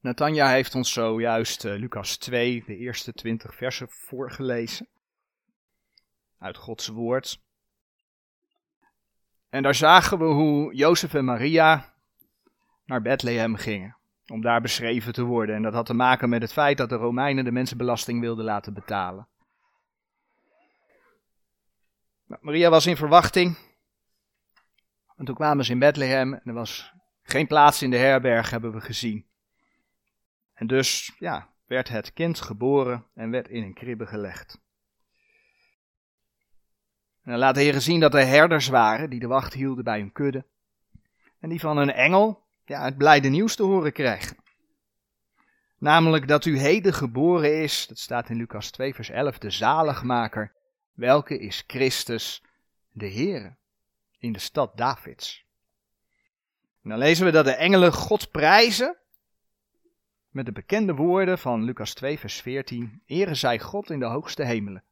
Natanja heeft ons zojuist uh, Lucas 2, de eerste 20 versen voorgelezen. Uit Gods woord. En daar zagen we hoe Jozef en Maria naar Bethlehem gingen. Om daar beschreven te worden. En dat had te maken met het feit dat de Romeinen de mensenbelasting wilden laten betalen. Nou, Maria was in verwachting. En toen kwamen ze in Bethlehem en er was geen plaats in de herberg, hebben we gezien. En dus, ja, werd het kind geboren en werd in een kribbe gelegd. En laat de Heer zien dat er herders waren die de wacht hielden bij hun kudde. En die van een engel ja, het blijde nieuws te horen krijgen. Namelijk dat u heden geboren is, dat staat in Lucas 2 vers 11, de zaligmaker, welke is Christus de Heere, in de stad Davids. En dan lezen we dat de engelen God prijzen met de bekende woorden van Lucas 2 vers 14, Ere zij God in de hoogste hemelen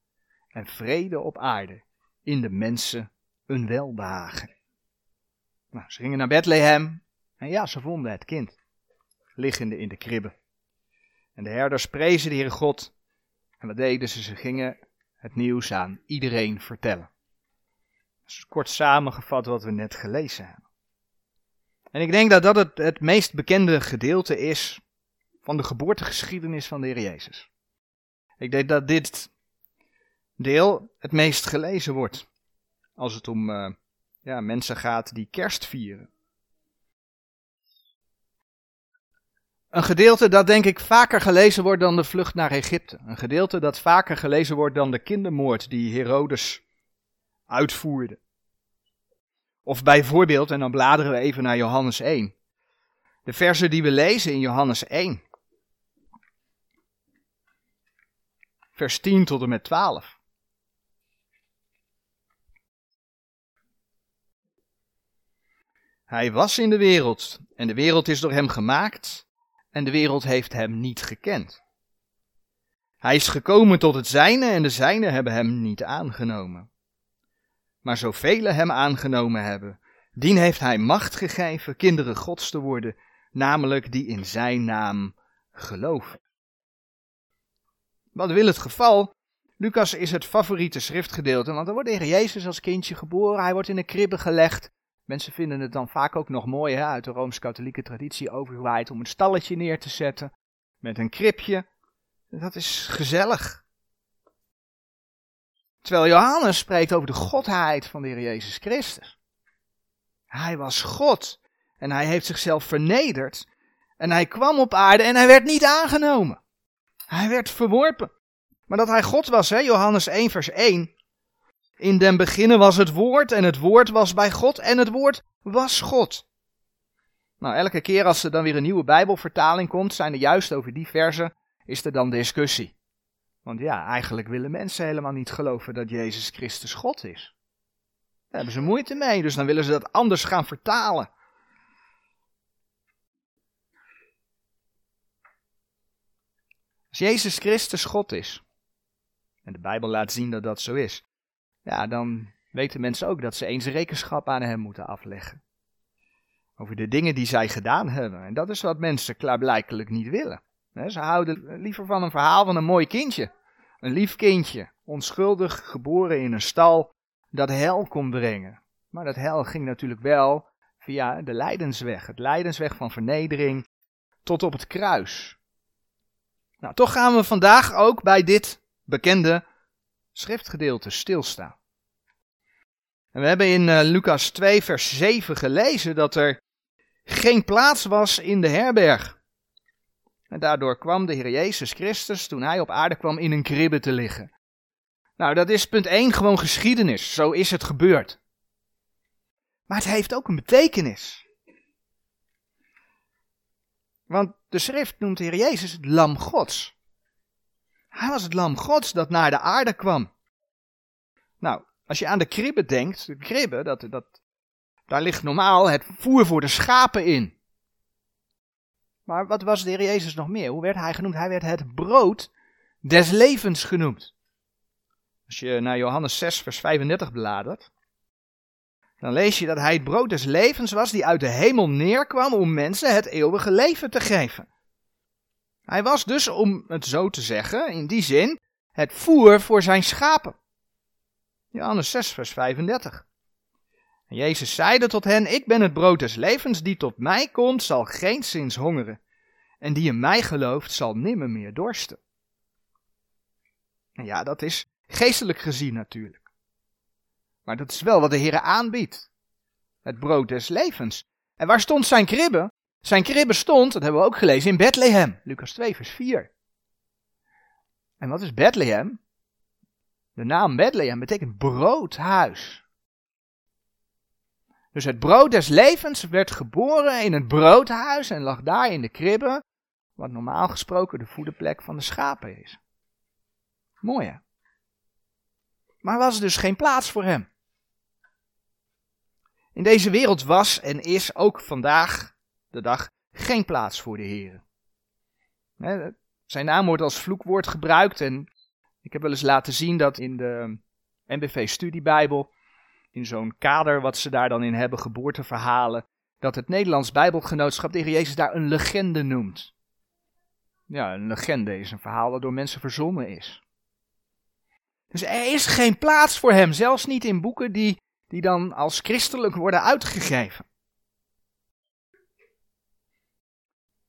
en vrede op aarde, in de mensen een welbehagen. Nou, ze gingen naar Bethlehem en ja, ze vonden het kind, liggende in de kribbe. En de herders prezen de Heere God. En wat deden ze? Ze gingen het nieuws aan iedereen vertellen. Dat is kort samengevat wat we net gelezen hebben. En ik denk dat dat het, het meest bekende gedeelte is van de geboortegeschiedenis van de Heer Jezus. Ik denk dat dit deel het meest gelezen wordt als het om uh, ja, mensen gaat die kerst vieren. Een gedeelte dat denk ik vaker gelezen wordt dan de vlucht naar Egypte. Een gedeelte dat vaker gelezen wordt dan de kindermoord die Herodes uitvoerde. Of bijvoorbeeld, en dan bladeren we even naar Johannes 1. De versen die we lezen in Johannes 1. Vers 10 tot en met 12. Hij was in de wereld en de wereld is door hem gemaakt en de wereld heeft hem niet gekend. Hij is gekomen tot het zijne en de zijne hebben hem niet aangenomen. Maar zoveel hem aangenomen hebben, dien heeft hij macht gegeven kinderen gods te worden, namelijk die in zijn naam geloven. Wat wil het geval? Lucas is het favoriete schriftgedeelte, want er wordt de Heer Jezus als kindje geboren, hij wordt in een kribbe gelegd. Mensen vinden het dan vaak ook nog mooi hè, uit de Rooms-Katholieke traditie overgewaaid om een stalletje neer te zetten met een kribje. Dat is gezellig. Terwijl Johannes spreekt over de godheid van de Heer Jezus Christus. Hij was God en hij heeft zichzelf vernederd en hij kwam op aarde en hij werd niet aangenomen. Hij werd verworpen. Maar dat hij God was, hè? Johannes 1 vers 1. In den beginnen was het woord en het woord was bij God en het woord was God. Nou, elke keer als er dan weer een nieuwe Bijbelvertaling komt, zijn er juist over die versen, is er dan discussie. Want ja, eigenlijk willen mensen helemaal niet geloven dat Jezus Christus God is. Daar hebben ze moeite mee, dus dan willen ze dat anders gaan vertalen. Als Jezus Christus God is, en de Bijbel laat zien dat dat zo is, ja, dan weten mensen ook dat ze eens rekenschap aan Hem moeten afleggen. Over de dingen die zij gedaan hebben. En dat is wat mensen klaarblijkelijk niet willen. Ze houden liever van een verhaal van een mooi kindje. Een lief kindje, onschuldig geboren in een stal, dat hel kon brengen. Maar dat hel ging natuurlijk wel via de lijdensweg. Het lijdensweg van vernedering tot op het kruis. Nou, toch gaan we vandaag ook bij dit bekende schriftgedeelte stilstaan. En we hebben in uh, Lucas 2, vers 7 gelezen dat er geen plaats was in de herberg. En daardoor kwam de Heer Jezus Christus, toen hij op aarde kwam, in een kribbe te liggen. Nou, dat is punt 1 gewoon geschiedenis. Zo is het gebeurd. Maar het heeft ook een betekenis. Want de schrift noemt de Heer Jezus het lam Gods. Hij was het lam Gods dat naar de aarde kwam. Nou, als je aan de kribbe denkt, de kribbe, dat, dat, daar ligt normaal het voer voor de schapen in. Maar wat was de Heer Jezus nog meer? Hoe werd hij genoemd? Hij werd het brood des levens genoemd. Als je naar Johannes 6, vers 35 bladert, dan lees je dat hij het brood des levens was die uit de hemel neerkwam om mensen het eeuwige leven te geven. Hij was dus, om het zo te zeggen, in die zin, het voer voor zijn schapen. Johannes 6, vers 35. En Jezus zeide tot hen, ik ben het brood des levens, die tot mij komt, zal geen zins hongeren. En die in mij gelooft, zal nimmer meer dorsten. En ja, dat is geestelijk gezien natuurlijk. Maar dat is wel wat de Heer aanbiedt. Het brood des levens. En waar stond zijn kribbe? Zijn kribbe stond, dat hebben we ook gelezen, in Bethlehem. Lucas 2, vers 4. En wat is Bethlehem? De naam Bethlehem betekent broodhuis. Dus het brood des levens werd geboren in het broodhuis en lag daar in de kribbe, wat normaal gesproken de voederplek van de schapen is. Mooi hè? Maar was dus geen plaats voor hem. In deze wereld was en is ook vandaag de dag geen plaats voor de Heer. Zijn naam wordt als vloekwoord gebruikt en ik heb wel eens laten zien dat in de NBV Studiebijbel, in zo'n kader wat ze daar dan in hebben, geboorteverhalen, dat het Nederlands Bijbelgenootschap Heer Jezus daar een legende noemt. Ja, een legende is een verhaal dat door mensen verzonnen is. Dus er is geen plaats voor hem, zelfs niet in boeken die, die dan als christelijk worden uitgegeven.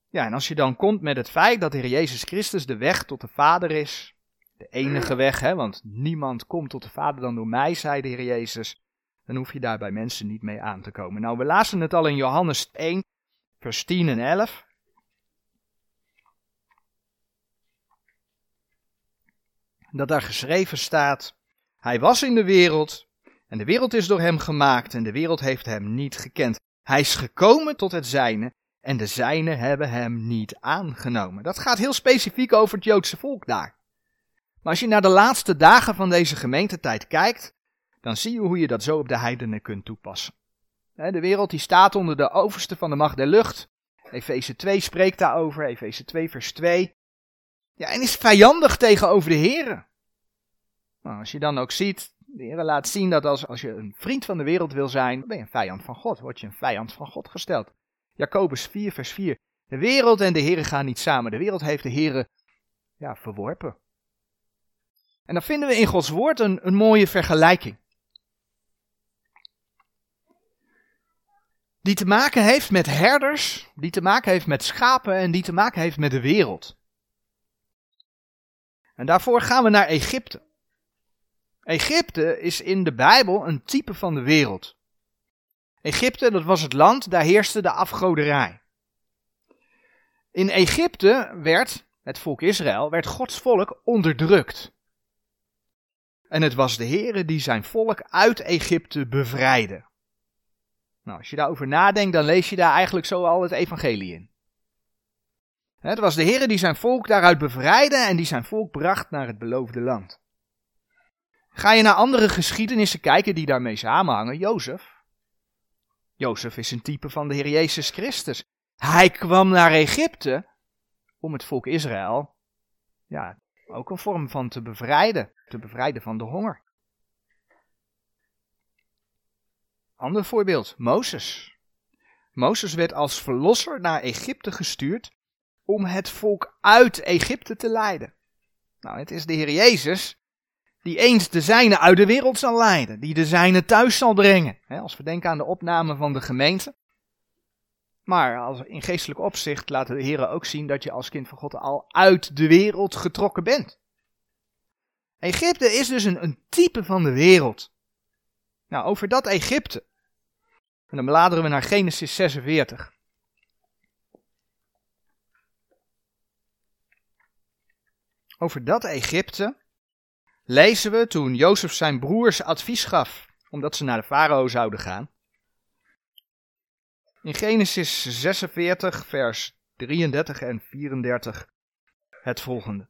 Ja, en als je dan komt met het feit dat de Heer Jezus Christus de weg tot de Vader is, de enige weg, hè, want niemand komt tot de Vader dan door mij, zei de Heer Jezus, dan hoef je daar bij mensen niet mee aan te komen. Nou, we lazen het al in Johannes 1, vers 10 en 11. Dat daar geschreven staat, hij was in de wereld en de wereld is door hem gemaakt en de wereld heeft hem niet gekend. Hij is gekomen tot het zijne en de zijnen hebben hem niet aangenomen. Dat gaat heel specifiek over het Joodse volk daar. Maar als je naar de laatste dagen van deze gemeentetijd kijkt, dan zie je hoe je dat zo op de heidenen kunt toepassen. De wereld die staat onder de overste van de macht der lucht. Efeze 2 spreekt daarover, Efeze 2 vers 2. Ja, en is vijandig tegenover de Heren. Nou, als je dan ook ziet, de Heer laat zien dat als, als je een vriend van de wereld wil zijn, ben je een vijand van God. Word je een vijand van God gesteld. Jacobus 4, vers 4. De wereld en de Heer gaan niet samen. De wereld heeft de Heer ja, verworpen. En dan vinden we in Gods woord een, een mooie vergelijking. Die te maken heeft met herders, die te maken heeft met schapen en die te maken heeft met de wereld. En daarvoor gaan we naar Egypte. Egypte is in de Bijbel een type van de wereld. Egypte, dat was het land, daar heerste de afgoderij. In Egypte werd het volk Israël, werd Gods volk onderdrukt. En het was de Heere die zijn volk uit Egypte bevrijdde. Nou, als je daarover nadenkt, dan lees je daar eigenlijk zo al het evangelie in. Het was de Heere die zijn volk daaruit bevrijdde en die zijn volk bracht naar het beloofde land. Ga je naar andere geschiedenissen kijken die daarmee samenhangen, Jozef, Jozef is een type van de Heer Jezus Christus. Hij kwam naar Egypte om het volk Israël, ja, ook een vorm van te bevrijden, te bevrijden van de honger. Ander voorbeeld, Mozes. Mozes werd als verlosser naar Egypte gestuurd om het volk uit Egypte te leiden. Nou, het is de Heer Jezus die eens de zijne uit de wereld zal leiden, die de zijne thuis zal brengen. als we denken aan de opname van de gemeente. Maar als in geestelijk opzicht laat de Heer ook zien dat je als kind van God al uit de wereld getrokken bent. Egypte is dus een, een type van de wereld. Nou, over dat Egypte. En dan bladeren we naar Genesis 46. Over dat Egypte lezen we toen Jozef zijn broers advies gaf, omdat ze naar de farao zouden gaan. In Genesis 46, vers 33 en 34 het volgende.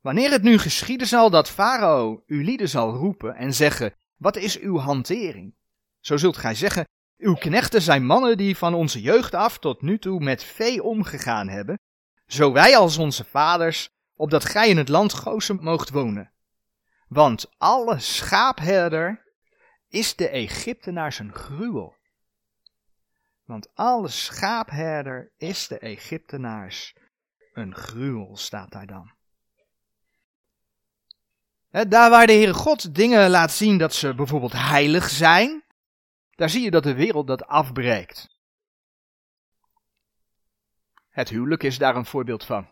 Wanneer het nu geschieden zal dat Farao uw lieden zal roepen en zeggen, wat is uw hantering? Zo zult gij zeggen, uw knechten zijn mannen die van onze jeugd af tot nu toe met vee omgegaan hebben, zo wij als onze vaders, opdat gij in het land Gozen moogt wonen. Want alle schaapherder is de Egyptenaar zijn gruwel. Want alle schaapherder is de Egyptenaars een gruwel, staat daar dan. Daar waar de Heere God dingen laat zien dat ze bijvoorbeeld heilig zijn, daar zie je dat de wereld dat afbreekt. Het huwelijk is daar een voorbeeld van.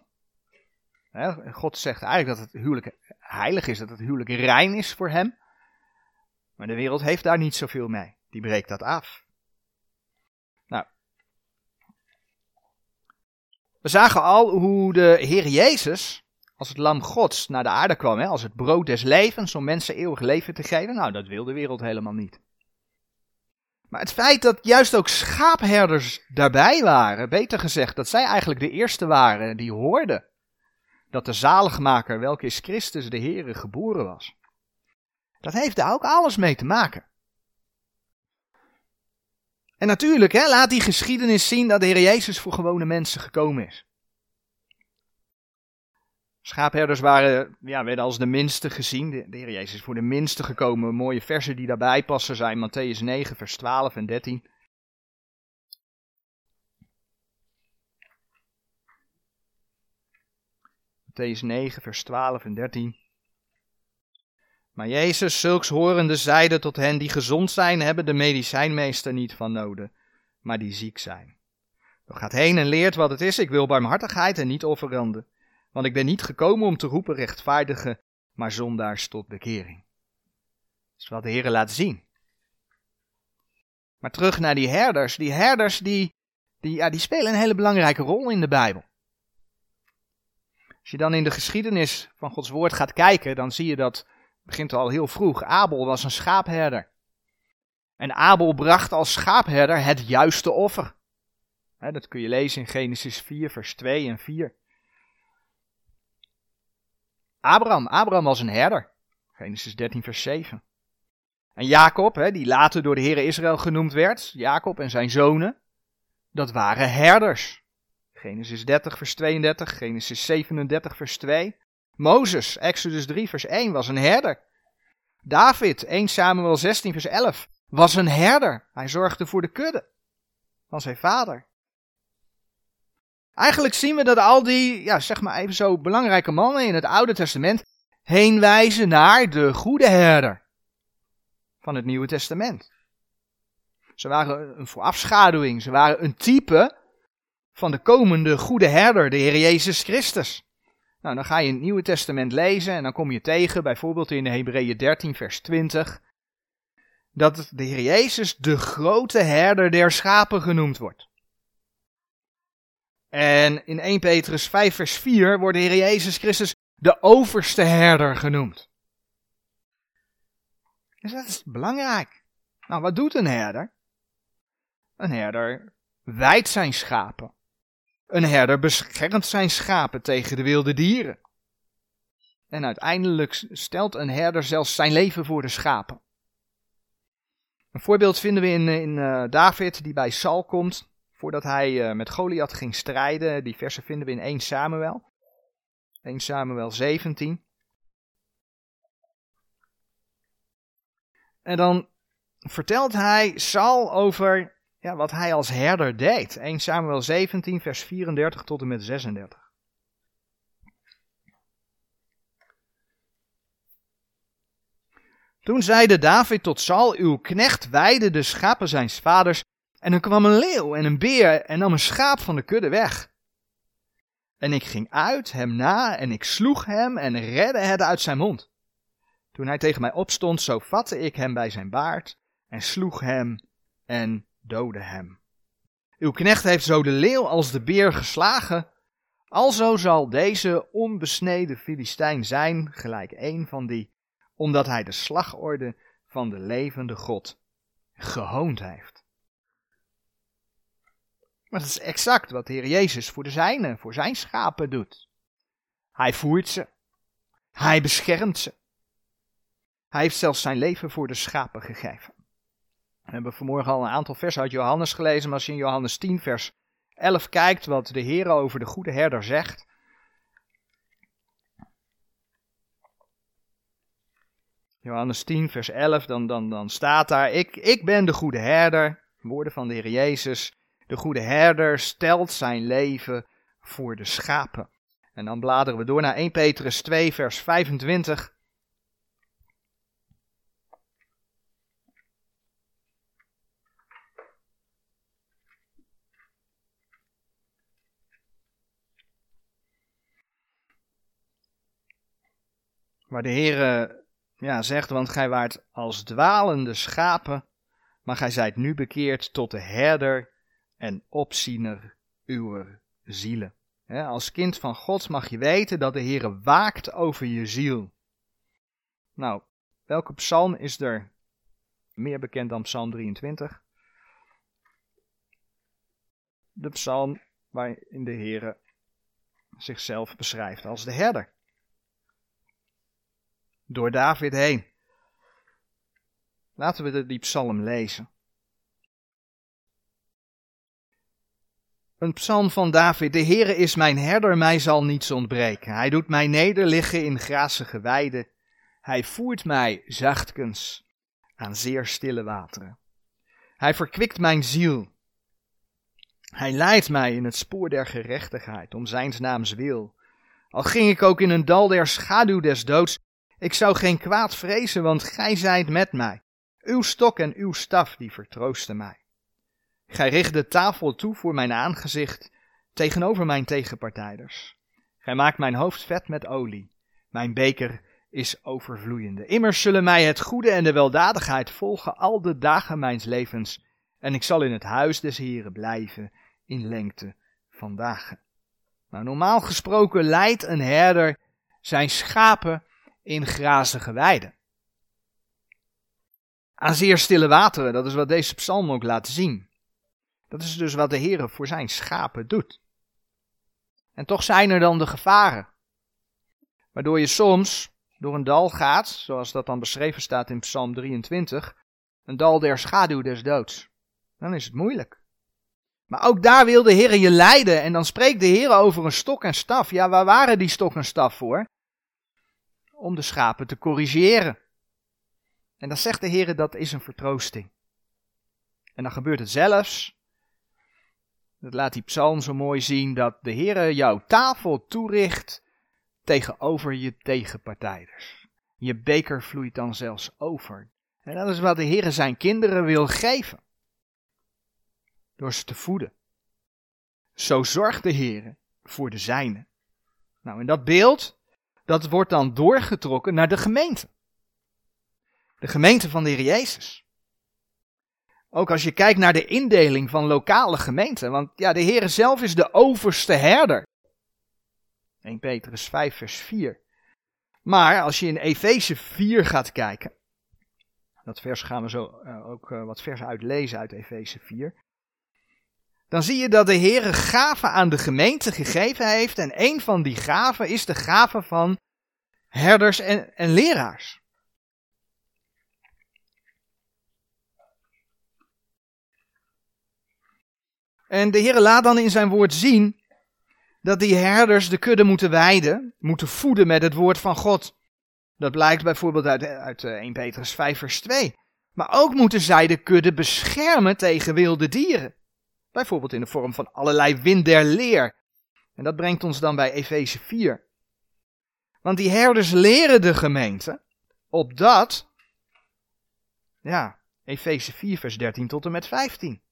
God zegt eigenlijk dat het huwelijk heilig is, dat het huwelijk rein is voor hem. Maar de wereld heeft daar niet zoveel mee. Die breekt dat af. Nou. We zagen al hoe de Heer Jezus, als het lam Gods, naar de aarde kwam, hè, als het brood des levens, om mensen eeuwig leven te geven. Nou, dat wil de wereld helemaal niet. Maar het feit dat juist ook schaapherders daarbij waren, beter gezegd, dat zij eigenlijk de eerste waren die hoorden dat de zaligmaker, welke is Christus de Heere, geboren was. Dat heeft daar ook alles mee te maken. En natuurlijk, hè, laat die geschiedenis zien dat de Heer Jezus voor gewone mensen gekomen is. Schaapherders waren, ja, werden als de minste gezien. De, Heer Jezus is voor de minste gekomen. Mooie versen die daarbij passen zijn Matthäus 9, vers 12 en 13. Matthäus 9, vers 12 en 13. Maar Jezus, zulks horende, zeide tot hen die gezond zijn, hebben de medicijnmeester niet van nodig, maar die ziek zijn. Doch gaat heen en leert wat het is, ik wil barmhartigheid en niet offeranden. Want ik ben niet gekomen om te roepen rechtvaardigen, maar zondaars tot bekering. Dat is wat de Heer laat zien. Maar terug naar die herders. Die herders die, die, ja, die spelen een hele belangrijke rol in de Bijbel. Als je dan in de geschiedenis van Gods woord gaat kijken, dan zie je dat, begint al heel vroeg, Abel was een schaapherder. En Abel bracht als schaapherder het juiste offer. dat kun je lezen in Genesis 4, vers 2 en 4. Abraham, Abraham was een herder. Genesis 13, vers 7. En Jacob, die later door de Heer Israël genoemd werd, Jacob en zijn zonen, dat waren herders. Genesis 30, vers 32, Genesis 37, vers 2. Mozes, Exodus 3, vers 1, was een herder. David, 1 Samuel 16, vers 11, was een herder. Hij zorgde voor de kudde van zijn vader. Eigenlijk zien we dat al die, ja, zeg maar even zo belangrijke mannen in het Oude Testament heen wijzen naar de goede herder van het Nieuwe Testament. Ze waren een voorafschaduwing, ze waren een type van de komende goede herder, de Heer Jezus Christus. Nou, dan ga je het Nieuwe Testament lezen en dan kom je tegen, bijvoorbeeld in de Hebreeën 13, vers 20, dat de Heer Jezus de grote herder der schapen genoemd wordt. En in 1 Petrus 5, vers 4 wordt de Heer Jezus Christus de overste herder genoemd. Dus dat is belangrijk. Nou, wat doet een herder? Een herder wijdt zijn schapen. Een herder beschermt zijn schapen tegen de wilde dieren. En uiteindelijk stelt een herder zelfs zijn leven voor de schapen. Een voorbeeld vinden we in, uh, David, die bij Saul komt, voordat hij uh, met Goliath ging strijden. Die versen vinden we in 1 Samuel. 1 Samuel 17. En dan vertelt hij Saul over ja, wat hij als herder deed. 1 Samuel 17, vers 34 tot en met 36. Toen zeide David tot Saul, uw knecht weide de schapen zijns vaders, en er kwam een leeuw en een beer en nam een schaap van de kudde weg. En ik ging uit hem na en ik sloeg hem en redde het uit zijn mond. Toen hij tegen mij opstond, zo vatte ik hem bij zijn baard en sloeg hem en doodde hem. Uw knecht heeft zo de leeuw als de beer geslagen. Alzo zal deze onbesneden Filistijn zijn, gelijk een van die, omdat hij de slagorde van de levende God gehoond heeft. Maar dat is exact wat de Heer Jezus voor de zijne, voor zijn schapen doet. Hij voert ze. Hij beschermt ze. Hij heeft zelfs zijn leven voor de schapen gegeven. We hebben vanmorgen al een aantal versen uit Johannes gelezen, maar als je in Johannes 10 vers 11 kijkt wat de Heer over de goede herder zegt. Johannes 10 vers 11, dan, dan, dan staat daar, ik, ik ben de goede herder, woorden van de Heer Jezus, De goede herder stelt zijn leven voor de schapen. En dan bladeren we door naar 1 Petrus 2, vers 25. Waar de Heer ja, zegt, want gij waart als dwalende schapen, maar gij zijt nu bekeerd tot de herder en opziener uw zielen. als kind van God mag je weten dat de Heer waakt over je ziel. Nou, welke psalm is er meer bekend dan Psalm 23? De psalm waarin de Heer zichzelf beschrijft als de herder door David heen. Laten we die psalm lezen. Een psalm van David. De Heere is mijn herder, mij zal niets ontbreken. Hij doet mij nederliggen in grazige weiden. Hij voert mij zachtkens aan zeer stille wateren. Hij verkwikt mijn ziel. Hij leidt mij in het spoor der gerechtigheid, om zijns naams wil. Al ging ik ook in een dal der schaduw des doods, ik zou geen kwaad vrezen, want gij zijt met mij. Uw stok en uw staf, die vertroosten mij. Gij richt de tafel toe voor mijn aangezicht tegenover mijn tegenpartijders. Gij maakt mijn hoofd vet met olie. Mijn beker is overvloeiende. Immers zullen mij het goede en de weldadigheid volgen al de dagen mijns levens. En ik zal in het huis des Heren blijven in lengte van dagen. Nou, normaal gesproken leidt een herder zijn schapen in grazige weiden. Aan zeer stille wateren, dat is wat deze psalm ook laat zien. Dat is dus wat de Heer voor zijn schapen doet. En toch zijn er dan de gevaren, waardoor je soms door een dal gaat, zoals dat dan beschreven staat in Psalm 23, een dal der schaduw des doods. Dan is het moeilijk. Maar ook daar wil de Heer je leiden en dan spreekt de Heer over een stok en staf. Ja, waar waren die stok en staf voor? om de schapen te corrigeren. En dan zegt de Heer dat is een vertroosting. En dan gebeurt het zelfs. Dat laat die psalm zo mooi zien dat de Heer jouw tafel toericht tegenover je tegenpartijders. Je beker vloeit dan zelfs over. En dat is wat de Heer zijn kinderen wil geven. Door ze te voeden. Zo zorgt de Heer voor de zijnen. Nou, in dat beeld dat wordt dan doorgetrokken naar de gemeente. De gemeente van de Heer Jezus. Ook als je kijkt naar de indeling van lokale gemeenten, want ja, de Heer zelf is de overste herder. 1 Petrus 5 vers 4. Maar als je in Efeze 4 gaat kijken, dat vers gaan we zo uh, ook uh, wat vers uitlezen uit Efeze 4 dan zie je dat de Heer gaven aan de gemeente gegeven heeft. En een van die gaven is de gave van herders en, en leraars. En de Heer laat dan in zijn woord zien dat die herders de kudde moeten weiden, moeten voeden met het woord van God. Dat blijkt bijvoorbeeld uit, uit 1 eh, Petrus 5 vers 2. Maar ook moeten zij de kudde beschermen tegen wilde dieren. Bijvoorbeeld in de vorm van allerlei wind der leer. En dat brengt ons dan bij Efeze 4. Want die herders leren de gemeente, opdat, ja, Efeze 4 vers 13 tot en met 15.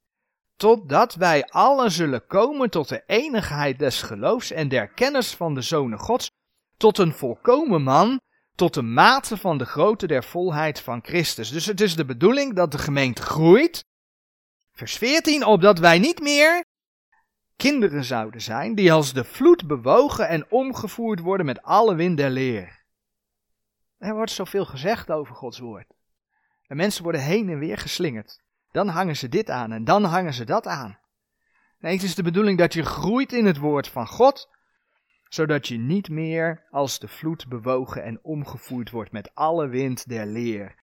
Totdat wij allen zullen komen tot de enigheid des geloofs en der kennis van de Zonen Gods, tot een volkomen man, tot de mate van de grootte der volheid van Christus. Dus het is de bedoeling dat de gemeente groeit, Vers 14, opdat wij niet meer kinderen zouden zijn, die als de vloed bewogen en omgevoerd worden met alle wind der leer. Er wordt zoveel gezegd over Gods woord. En mensen worden heen en weer geslingerd. Dan hangen ze dit aan en dan hangen ze dat aan. Nee, het is de bedoeling dat je groeit in het woord van God, zodat je niet meer als de vloed bewogen en omgevoerd wordt met alle wind der leer.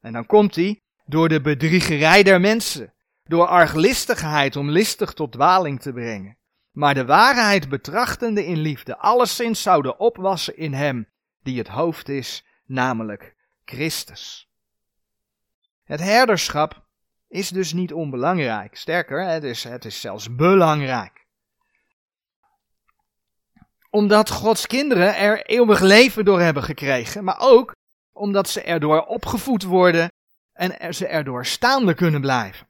En dan komt hij door de bedriegerij der mensen door arglistigheid om listig tot dwaling te brengen, maar de waarheid betrachtende in liefde, alleszins zouden opwassen in hem, die het hoofd is, namelijk Christus. Het herderschap is dus niet onbelangrijk. Sterker, het is, het is zelfs belangrijk. Omdat Gods kinderen er eeuwig leven door hebben gekregen, maar ook omdat ze erdoor opgevoed worden en ze erdoor staande kunnen blijven.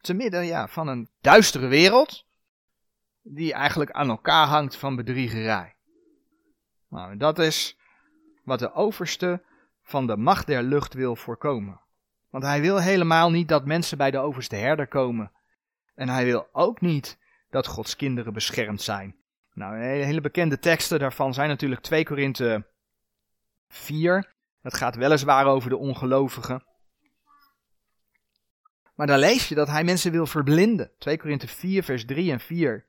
Te midden ja, van een duistere wereld, die eigenlijk aan elkaar hangt van bedriegerij. Nou, dat is wat de overste van de macht der lucht wil voorkomen. Want hij wil helemaal niet dat mensen bij de overste herder komen. En hij wil ook niet dat Gods kinderen beschermd zijn. Nou, hele bekende teksten daarvan zijn natuurlijk 2 Korinthe 4. Dat gaat weliswaar over de ongelovigen. Maar daar lees je dat hij mensen wil verblinden. 2 Korinthe 4, vers 3 en 4.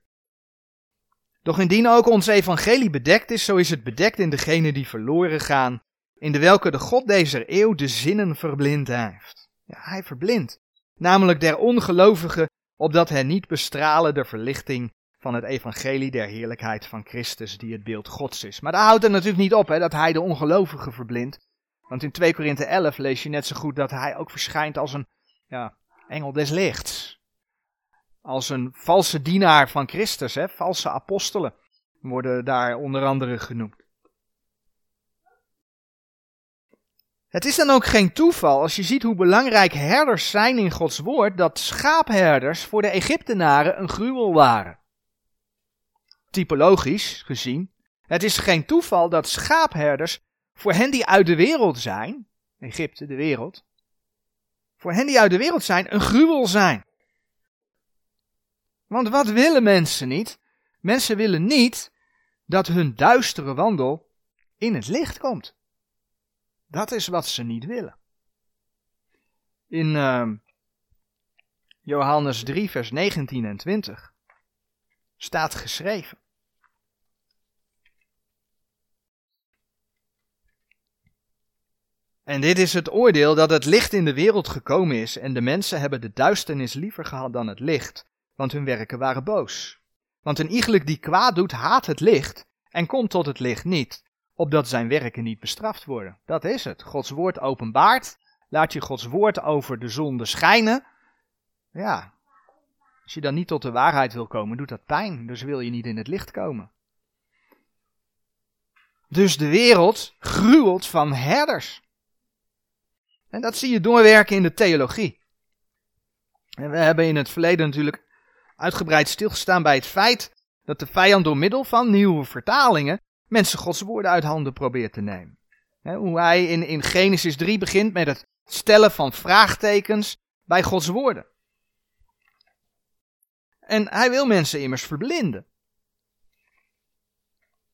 Doch indien ook ons evangelie bedekt is, zo is het bedekt in degene die verloren gaan, in de welke de God deze eeuw de zinnen verblind heeft. Ja, hij verblindt, namelijk der ongelovigen, opdat hen niet bestralen de verlichting van het evangelie der heerlijkheid van Christus, die het beeld Gods is. Maar daar houdt het natuurlijk niet op, hè, dat hij de ongelovigen verblindt. Want in 2 Korinthe 11 lees je net zo goed dat hij ook verschijnt als een ja, engel des lichts als een valse dienaar van Christus, hè, valse apostelen worden daar onder andere genoemd. Het is dan ook geen toeval als je ziet hoe belangrijk herders zijn in Gods woord, dat schaapherders voor de Egyptenaren een gruwel waren. Typologisch gezien, het is geen toeval dat schaapherders voor hen die uit de wereld zijn, Egypte, de wereld, voor hen die uit de wereld zijn, een gruwel zijn. Want wat willen mensen niet? Mensen willen niet dat hun duistere wandel in het licht komt. Dat is wat ze niet willen. In uh, Johannes 3, vers 19 en 20 staat geschreven. En dit is het oordeel dat het licht in de wereld gekomen is en de mensen hebben de duisternis liever gehad dan het licht, want hun werken waren boos. Want een iegelijk die kwaad doet, haat het licht en komt tot het licht niet, opdat zijn werken niet bestraft worden. Dat is het. Gods woord openbaart. Laat je Gods woord over de zonde schijnen. Ja, als je dan niet tot de waarheid wil komen, doet dat pijn. Dus wil je niet in het licht komen. Dus de wereld gruwelt van herders. En dat zie je doorwerken in de theologie. En we hebben in het verleden natuurlijk uitgebreid stilgestaan bij het feit dat de vijand door middel van nieuwe vertalingen mensen Gods woorden uit handen probeert te nemen. hoe hij in, in Genesis 3 begint met het stellen van vraagtekens bij Gods woorden. En hij wil mensen immers verblinden.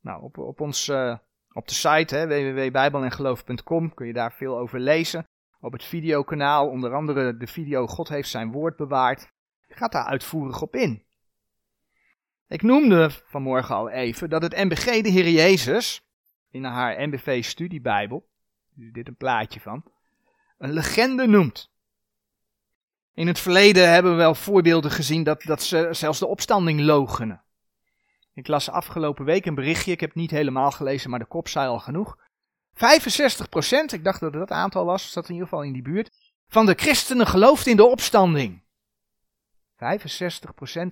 Nou, op, op, ons, uh, op de site www.bijbelengeloof.com kun je daar veel over lezen. Op het videokanaal, onder andere de video God heeft zijn woord bewaard gaat daar uitvoerig op in. Ik noemde vanmorgen al even dat het MBG de Heer Jezus, in haar MBV studiebijbel, dit een plaatje van, een legende noemt. In het verleden hebben we wel voorbeelden gezien dat, dat ze zelfs de opstanding logenen. Ik las afgelopen week een berichtje, ik heb het niet helemaal gelezen, maar de kop zei al genoeg. 65%, ik dacht dat het dat aantal was, zat in ieder geval in die buurt, van de christenen gelooft in de opstanding. 65%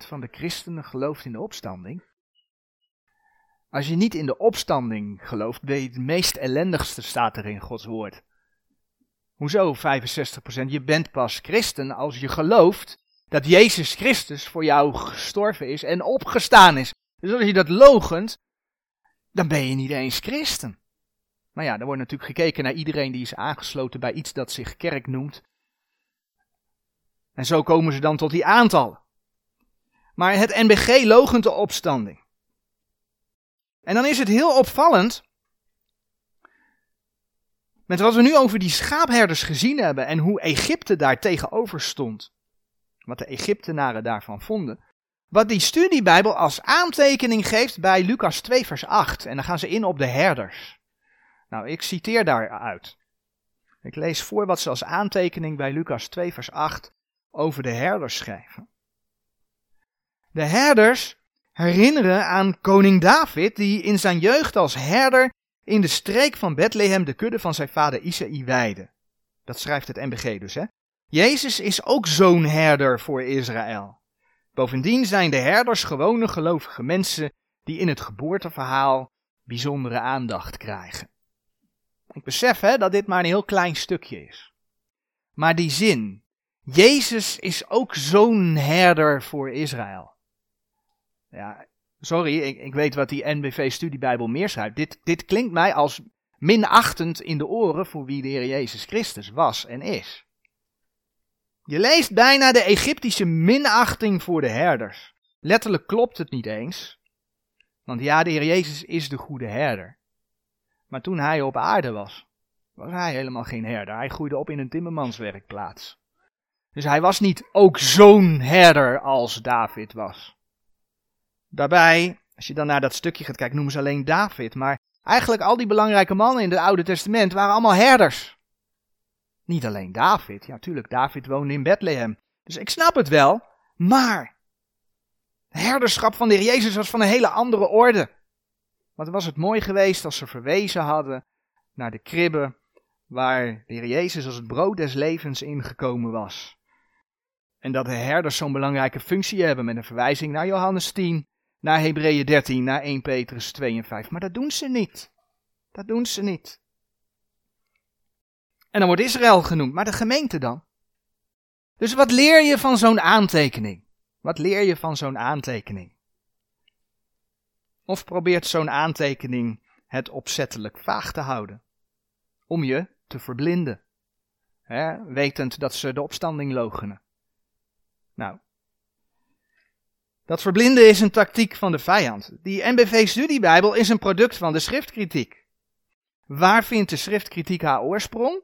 van de christenen gelooft in de opstanding. Als je niet in de opstanding gelooft, ben je het meest ellendigste, staat er in Gods woord. Hoezo 65%? Je bent pas christen als je gelooft dat Jezus Christus voor jou gestorven is en opgestaan is. Dus als je dat logent, dan ben je niet eens christen. Maar ja, er wordt natuurlijk gekeken naar iedereen die is aangesloten bij iets dat zich kerk noemt. En zo komen ze dan tot die aantallen. Maar het NBG logent de opstanding. En dan is het heel opvallend. Met wat we nu over die schaapherders gezien hebben en hoe Egypte daar tegenover stond. Wat de Egyptenaren daarvan vonden. Wat die studiebijbel als aantekening geeft bij Lucas 2 vers 8. En dan gaan ze in op de herders. Nou, ik citeer daaruit. Ik lees voor wat ze als aantekening bij Lucas 2 vers 8 over de herders schrijven. De herders herinneren aan koning David, die in zijn jeugd als herder in de streek van Bethlehem de kudde van zijn vader Isaï weide. Dat schrijft het MBG dus, hè? Jezus is ook zo'n herder voor Israël. Bovendien zijn de herders gewone gelovige mensen die in het geboorteverhaal bijzondere aandacht krijgen. Ik besef hè, dat dit maar een heel klein stukje is. Maar die zin, Jezus is ook zo'n herder voor Israël. Ja, sorry, ik, ik weet wat die NBV-studiebijbel meer schrijft. Dit, dit klinkt mij als minachtend in de oren voor wie de Heer Jezus Christus was en is. Je leest bijna de Egyptische minachting voor de herders. Letterlijk klopt het niet eens. Want ja, de Heer Jezus is de goede herder. Maar toen hij op aarde was, was hij helemaal geen herder. Hij groeide op in een timmermanswerkplaats. Dus hij was niet ook zo'n herder als David was. Daarbij, als je dan naar dat stukje gaat kijken, noemen ze alleen David. Maar eigenlijk al die belangrijke mannen in het Oude Testament waren allemaal herders. Niet alleen David. Ja, tuurlijk, David woonde in Bethlehem. Dus ik snap het wel. Maar, herderschap van de Heer Jezus was van een hele andere orde. Wat was het mooi geweest als ze verwezen hadden naar de kribbe waar de Heer Jezus als het brood des levens ingekomen was. En dat de herders zo'n belangrijke functie hebben met een verwijzing naar Johannes 10, naar Hebreeën 13, naar 1 Petrus 2 en 5. Maar dat doen ze niet. Dat doen ze niet. En dan wordt Israël genoemd, maar de gemeente dan? Dus wat leer je van zo'n aantekening? Wat leer je van zo'n aantekening? Of probeert zo'n aantekening het opzettelijk vaag te houden? Om je te verblinden. Hè, wetend dat ze de opstanding logenen. Nou, dat verblinden is een tactiek van de vijand. Die NBV-studiebijbel is een product van de schriftkritiek. Waar vindt de schriftkritiek haar oorsprong?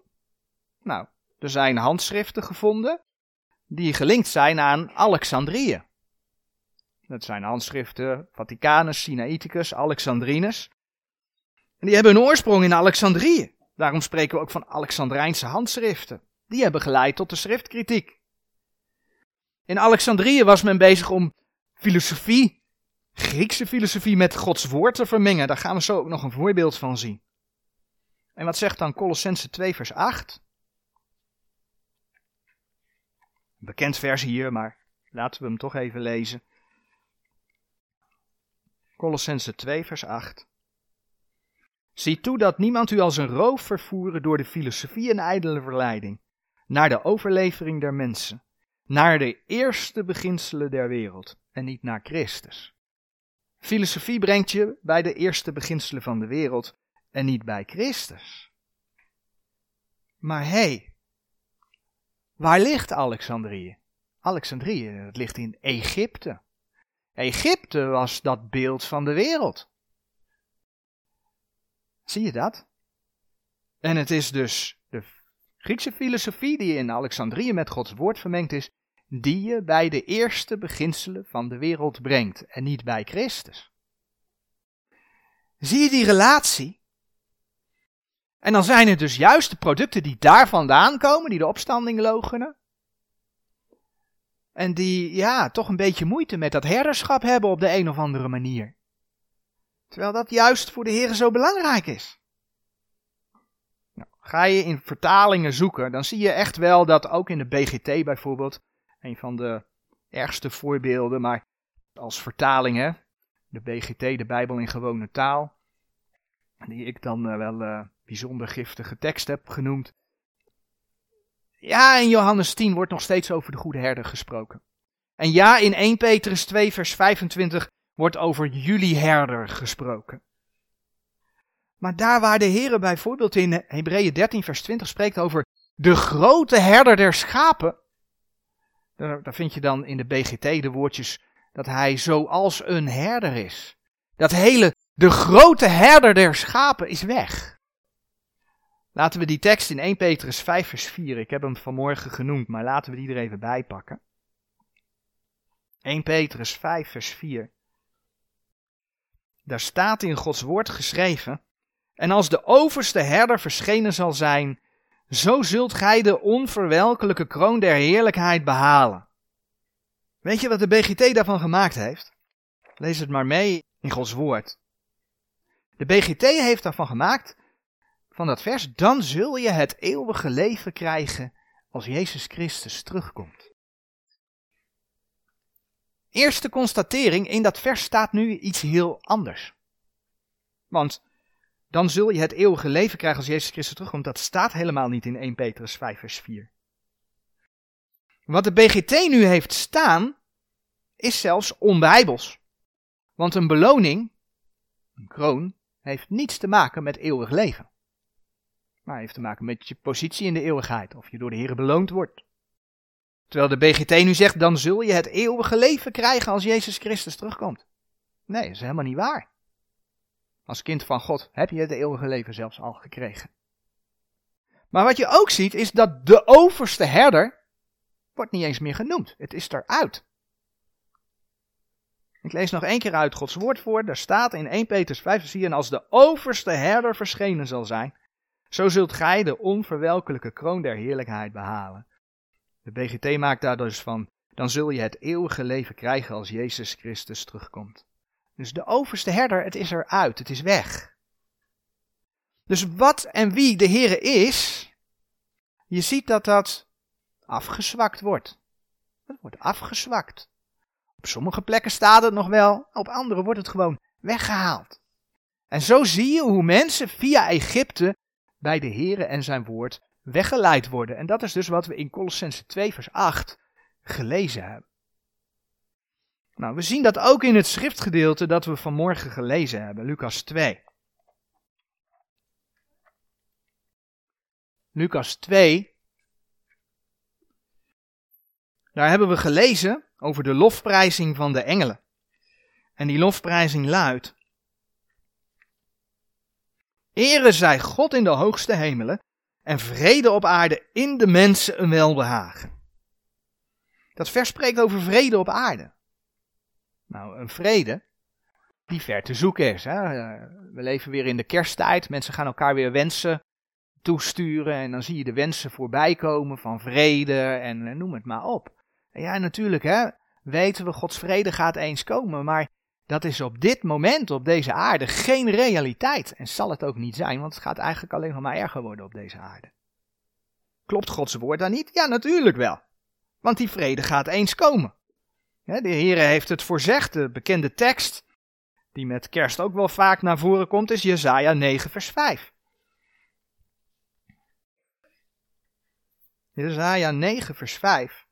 Nou, er zijn handschriften gevonden die gelinkt zijn aan Alexandrië. Dat zijn handschriften Vaticanus, Sinaiticus, Alexandrinus. En die hebben een oorsprong in Alexandrië. Daarom spreken we ook van Alexandrijnse handschriften. Die hebben geleid tot de schriftkritiek. In Alexandrië was men bezig om filosofie, Griekse filosofie met Gods woord te vermengen. Daar gaan we zo ook nog een voorbeeld van zien. En wat zegt dan Colossense 2 vers 8? bekend vers hier, maar laten we hem toch even lezen. Colossense 2 vers 8. Zie toe dat niemand u als een roof vervoeren door de filosofie en ijdele verleiding, naar de overlevering der mensen, naar de eerste beginselen der wereld en niet naar Christus. Filosofie brengt je bij de eerste beginselen van de wereld en niet bij Christus. Maar hé, hey, waar ligt Alexandrië? Alexandrië, dat ligt in Egypte. Egypte was dat beeld van de wereld. Zie je dat? En het is dus de Griekse filosofie die in Alexandrië met Gods woord vermengd is, die je bij de eerste beginselen van de wereld brengt en niet bij Christus. Zie je die relatie? En dan zijn het dus juist de producten die daar vandaan komen, die de opstanding logenen. En die, ja, toch een beetje moeite met dat herderschap hebben op de een of andere manier. Terwijl dat juist voor de Heer zo belangrijk is. Nou, ga je in vertalingen zoeken, dan zie je echt wel dat ook in de BGT bijvoorbeeld, een van de ergste voorbeelden, maar als vertaling, hè, de BGT, de Bijbel in gewone taal, die ik dan uh, wel uh, bijzonder giftige tekst heb genoemd. Ja, in Johannes 10 wordt nog steeds over de goede herder gesproken. En ja, in 1 Petrus 2 vers 25 wordt over jullie herder gesproken. Maar daar waar de Heer bijvoorbeeld in Hebreeën 13 vers 20 spreekt over de grote herder der schapen, daar, vind je dan in de BGT de woordjes dat hij zoals een herder is. Dat hele, de grote herder der schapen is weg. Laten we die tekst in 1 Petrus 5 vers 4, ik heb hem vanmorgen genoemd, maar laten we die er even bij pakken. 1 Petrus 5 vers 4. Daar staat in Gods woord geschreven, en als de overste herder verschenen zal zijn, zo zult gij de onverwelkelijke kroon der heerlijkheid behalen. Weet je wat de BGT daarvan gemaakt heeft? Lees het maar mee in Gods woord. De BGT heeft daarvan gemaakt, van dat vers, dan zul je het eeuwige leven krijgen als Jezus Christus terugkomt. Eerste constatering, in dat vers staat nu iets heel anders. Want dan zul je het eeuwige leven krijgen als Jezus Christus terugkomt. Dat staat helemaal niet in 1 Petrus 5 vers 4. Wat de BGT nu heeft staan, is zelfs onbijbels. Want een beloning, een kroon, heeft niets te maken met eeuwig leven. Maar heeft te maken met je positie in de eeuwigheid, of je door de Heer beloond wordt. Terwijl de BGT nu zegt, dan zul je het eeuwige leven krijgen als Jezus Christus terugkomt. Nee, dat is helemaal niet waar. Als kind van God heb je het eeuwige leven zelfs al gekregen. Maar wat je ook ziet is dat de overste herder wordt niet eens meer genoemd. Het is eruit. Ik lees nog één keer uit Gods woord voor. Daar staat in 1 Petrus 5 4 en als de overste herder verschenen zal zijn, zo zult gij de onverwelkelijke kroon der heerlijkheid behalen. De BGT maakt daar dus van, dan zul je het eeuwige leven krijgen als Jezus Christus terugkomt. Dus de overste herder, het is eruit, het is weg. Dus wat en wie de Heere is, je ziet dat dat afgezwakt wordt. Het wordt afgezwakt. Op sommige plekken staat het nog wel, op andere wordt het gewoon weggehaald. En zo zie je hoe mensen via Egypte bij de Heere en zijn woord weggeleid worden. En dat is dus wat we in Colossense 2 vers 8 gelezen hebben. Nou, we zien dat ook in het schriftgedeelte dat we vanmorgen gelezen hebben, Lucas 2. Lucas 2. Daar hebben we gelezen over de lofprijzing van de engelen. En die lofprijzing luidt: Ere zij God in de hoogste hemelen en vrede op aarde in de mensen een welbehagen. Dat vers spreekt over vrede op aarde. Nou, een vrede die ver te zoeken is. Hè? We leven weer in de kersttijd. Mensen gaan elkaar weer wensen toesturen. En dan zie je de wensen voorbij komen van vrede en eh, noem het maar op. En ja, natuurlijk hè, weten we, Gods vrede gaat eens komen. Maar dat is op dit moment op deze aarde geen realiteit. En zal het ook niet zijn, want het gaat eigenlijk alleen maar erger worden op deze aarde. Klopt Gods woord dan niet? Ja, natuurlijk wel. Want die vrede gaat eens komen. De Heer heeft het voorzegd, de bekende tekst, die met kerst ook wel vaak naar voren komt, is Jezaja 9 vers 5. Jezaja 9 vers 5.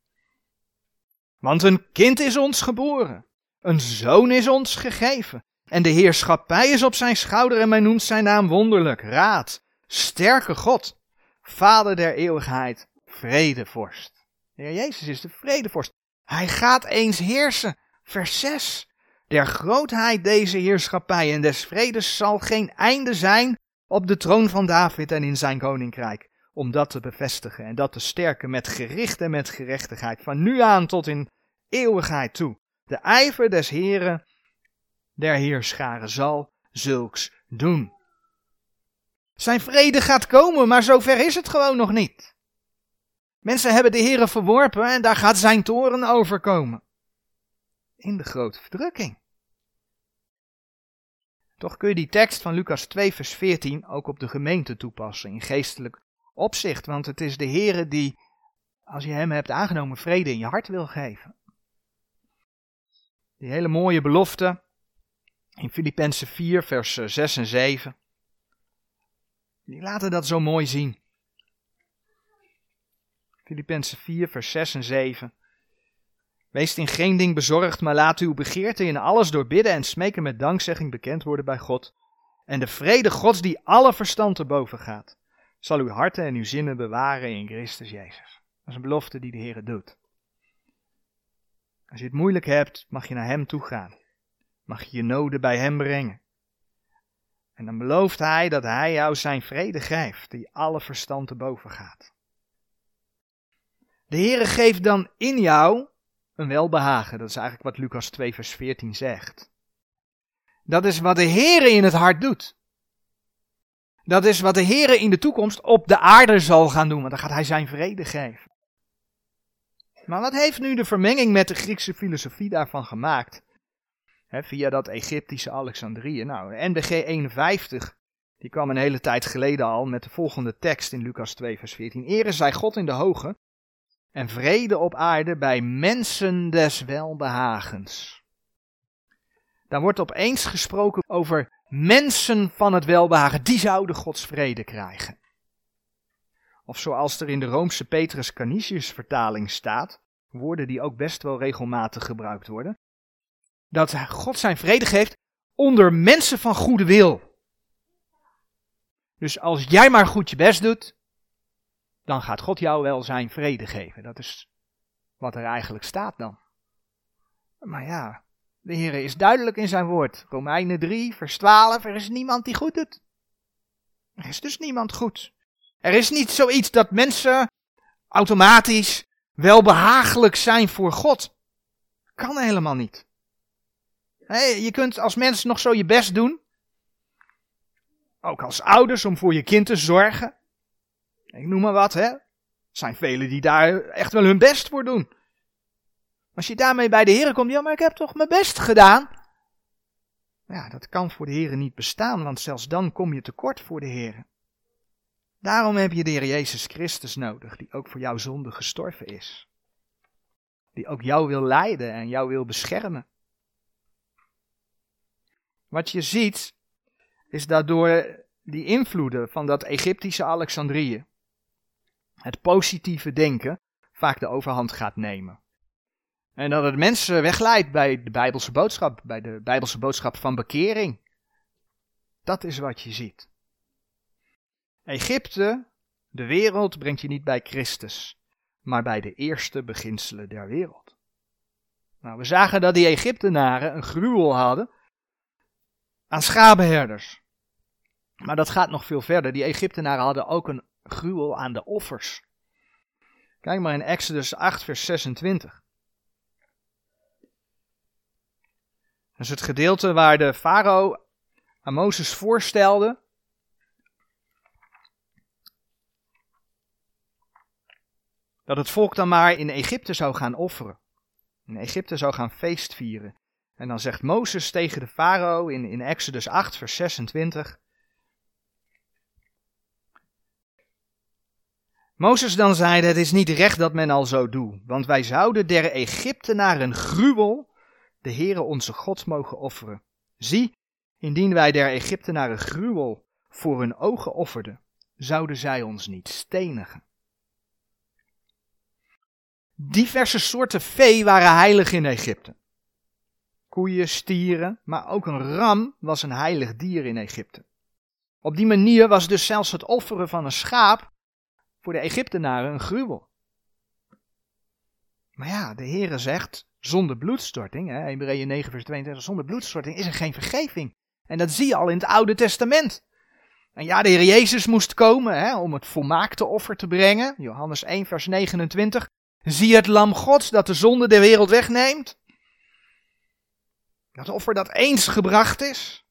Want een kind is ons geboren, een zoon is ons gegeven, en de heerschappij is op zijn schouder en men noemt zijn naam wonderlijk, raad, sterke God, vader der eeuwigheid, vredevorst. De Heer Jezus is de vredevorst. Hij gaat eens heersen. Vers 6. Der grootheid deze heerschappij en des vredes zal geen einde zijn op de troon van David en in zijn koninkrijk. Om dat te bevestigen en dat te sterken met gericht en met gerechtigheid. Van nu aan tot in eeuwigheid toe. De ijver des Heren der heerscharen zal zulks doen. Zijn vrede gaat komen, maar zover is het gewoon nog niet. Mensen hebben de Heere verworpen en daar gaat zijn toren overkomen. In de grote verdrukking. Toch kun je die tekst van Lucas 2 vers 14 ook op de gemeente toepassen in geestelijk opzicht. Want het is de Heere die, als je hem hebt aangenomen, vrede in je hart wil geven. Die hele mooie belofte in Filippenzen 4 vers 6 en 7. Die laten dat zo mooi zien. Filippenzen 4, vers 6 en 7. Wees in geen ding bezorgd, maar laat uw begeerte in alles door bidden en smeken met dankzegging bekend worden bij God. En de vrede Gods die alle verstand te boven gaat, zal uw harten en uw zinnen bewaren in Christus Jezus. Dat is een belofte die de Heer doet. Als je het moeilijk hebt, mag je naar Hem toe gaan. Mag je je noden bij Hem brengen. En dan belooft Hij dat Hij jou zijn vrede geeft, die alle verstand te boven gaat. De Heere geeft dan in jou een welbehagen. Dat is eigenlijk wat Lucas 2 vers 14 zegt. Dat is wat de Heere in het hart doet. Dat is wat de Heere in de toekomst op de aarde zal gaan doen, want dan gaat hij zijn vrede geven. Maar wat heeft nu de vermenging met de Griekse filosofie daarvan gemaakt? via dat Egyptische Alexandrië. Nou, NBG 51, die kwam een hele tijd geleden al met de volgende tekst in Lucas 2 vers 14. Ere zij God in de hoge en vrede op aarde bij mensen des welbehagens. Daar wordt opeens gesproken over mensen van het welbehagen, die zouden Gods vrede krijgen. Of zoals er in de Roomse Petrus Canisius vertaling staat, woorden die ook best wel regelmatig gebruikt worden, dat God zijn vrede geeft onder mensen van goede wil. Dus als jij maar goed je best doet, dan gaat God jou wel zijn vrede geven. Dat is wat er eigenlijk staat dan. Maar ja, de Heer is duidelijk in zijn woord. Romeinen 3, vers 12, er is niemand die goed doet. Er is dus niemand goed. Er is niet zoiets dat mensen automatisch welbehagelijk zijn voor God. Kan helemaal niet. je kunt als mens nog zo je best doen. Ook als ouders om voor je kind te zorgen. Ik noem maar wat, hè. Er zijn velen die daar echt wel hun best voor doen. Als je daarmee bij de Heer komt, ja, maar ik heb toch mijn best gedaan. Ja, dat kan voor de Heer niet bestaan, want zelfs dan kom je tekort voor de Heer. Daarom heb je de Heer Jezus Christus nodig, die ook voor jouw zonde gestorven is. Die ook jou wil leiden en jou wil beschermen. Wat je ziet, is dat door die invloeden van dat Egyptische Alexandrië, het positieve denken vaak de overhand gaat nemen. En dat het mensen wegleidt bij de Bijbelse boodschap, bij de Bijbelse boodschap van bekering. Dat is wat je ziet. Egypte, de wereld, brengt je niet bij Christus, maar bij de eerste beginselen der wereld. Nou, we zagen dat die Egyptenaren een gruwel hadden aan schapenherders. Maar dat gaat nog veel verder. Die Egyptenaren hadden ook een gruwel aan de offers. Kijk maar in Exodus 8, vers 26. Dat is het gedeelte waar de farao aan Mozes voorstelde dat het volk dan maar in Egypte zou gaan offeren. In Egypte zou gaan feestvieren. En dan zegt Mozes tegen de farao in, in Exodus 8, vers 26. Mozes dan zeide, het is niet recht dat men al zo doet, want wij zouden der Egyptenaren gruwel de Heere onze God mogen offeren. Zie, indien wij der Egyptenaren gruwel voor hun ogen offerden, zouden zij ons niet stenigen. Diverse soorten vee waren heilig in Egypte. Koeien, stieren, maar ook een ram was een heilig dier in Egypte. Op die manier was dus zelfs het offeren van een schaap voor de Egyptenaren een gruwel. Maar ja, de Heere zegt, zonder bloedstorting, Hebreeën 9 vers 22, zonder bloedstorting is er geen vergeving. En dat zie je al in het Oude Testament. En ja, de Heer Jezus moest komen hè, om het volmaakte offer te brengen. Johannes 1 vers 29. Zie het lam Gods dat de zonde der wereld wegneemt. Dat offer dat eens gebracht is,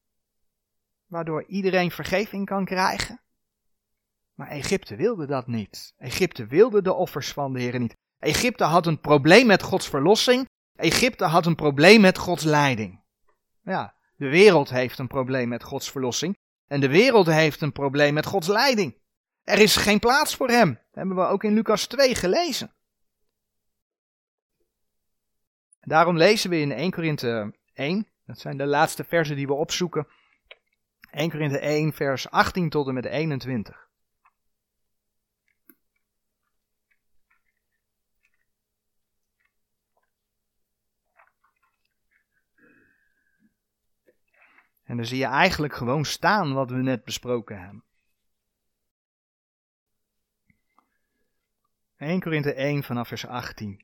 waardoor iedereen vergeving kan krijgen. Maar Egypte wilde dat niet. Egypte wilde de offers van de Heer niet. Egypte had een probleem met Gods verlossing. Egypte had een probleem met Gods leiding. Ja, de wereld heeft een probleem met Gods verlossing. En de wereld heeft een probleem met Gods leiding. Er is geen plaats voor hem. Dat hebben we ook in Lucas 2 gelezen. Daarom lezen we in 1 Korinthe 1, dat zijn de laatste versen die we opzoeken. 1 Korinthe 1, vers 18 tot en met 21. En dan zie je eigenlijk gewoon staan wat we net besproken hebben. 1 Korinthe 1 vanaf vers 18.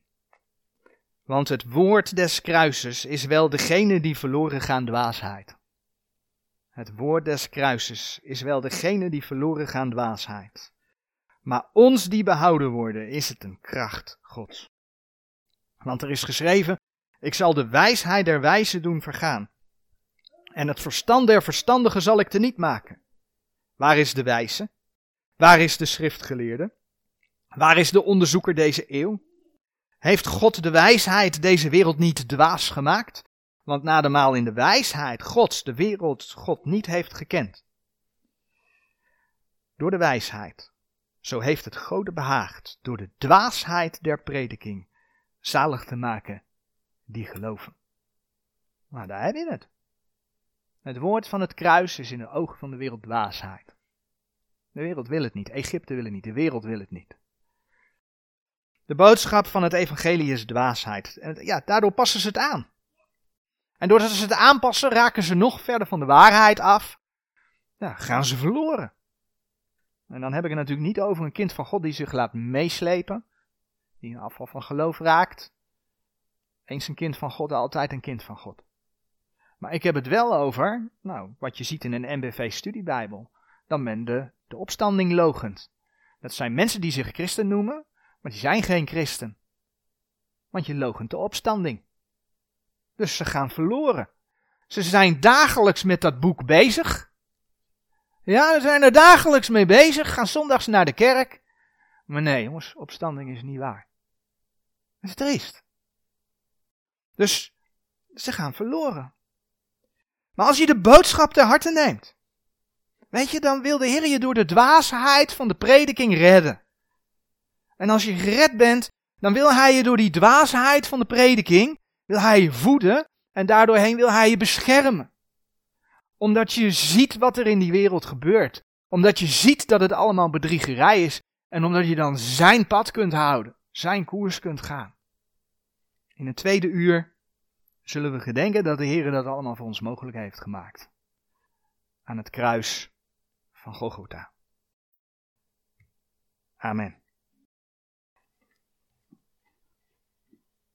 Want het woord des kruises is wel degene die verloren gaan dwaasheid. Het woord des kruises is wel degene die verloren gaan dwaasheid. Maar ons die behouden worden, is het een kracht Gods. Want er is geschreven, ik zal de wijsheid der wijzen doen vergaan. En het verstand der verstandigen zal ik niet maken. Waar is de wijze? Waar is de schriftgeleerde? Waar is de onderzoeker deze eeuw? Heeft God de wijsheid deze wereld niet dwaas gemaakt? Want na de maal in de wijsheid Gods de wereld God niet heeft gekend. Door de wijsheid Zo heeft het Gode behaagd door de dwaasheid der prediking zalig te maken die geloven. Maar daar heb je het. Het woord van het kruis is in de ogen van de wereld dwaasheid. De wereld wil het niet, Egypte wil het niet, de wereld wil het niet. De boodschap van het evangelie is dwaasheid. En ja, daardoor passen ze het aan. En doordat ze het aanpassen, raken ze nog verder van de waarheid af. Ja, gaan ze verloren. En dan heb ik het natuurlijk niet over een kind van God die zich laat meeslepen. Die een afval van geloof raakt. Eens een kind van God, altijd een kind van God. Maar ik heb het wel over, nou, wat je ziet in een MBV-studiebijbel. Dan men de, opstanding logend. Dat zijn mensen die zich christen noemen, maar die zijn geen christen. Want je logent de opstanding. Dus ze gaan verloren. Ze zijn dagelijks met dat boek bezig. Ja, ze zijn er dagelijks mee bezig, gaan zondags naar de kerk. Maar nee, jongens, opstanding is niet waar. Dat is triest. Dus ze gaan verloren. Maar als je de boodschap ter harte neemt, weet je, dan wil de Heer je door de dwaasheid van de prediking redden. En als je gered bent, dan wil Hij je door die dwaasheid van de prediking, wil Hij je voeden en daardoorheen wil Hij je beschermen. Omdat je ziet wat er in die wereld gebeurt. Omdat je ziet dat het allemaal bedriegerij is en omdat je dan Zijn pad kunt houden, Zijn koers kunt gaan. In het tweede uur zullen we gedenken dat de Heer dat allemaal voor ons mogelijk heeft gemaakt. Aan het kruis van Golgotha. Amen.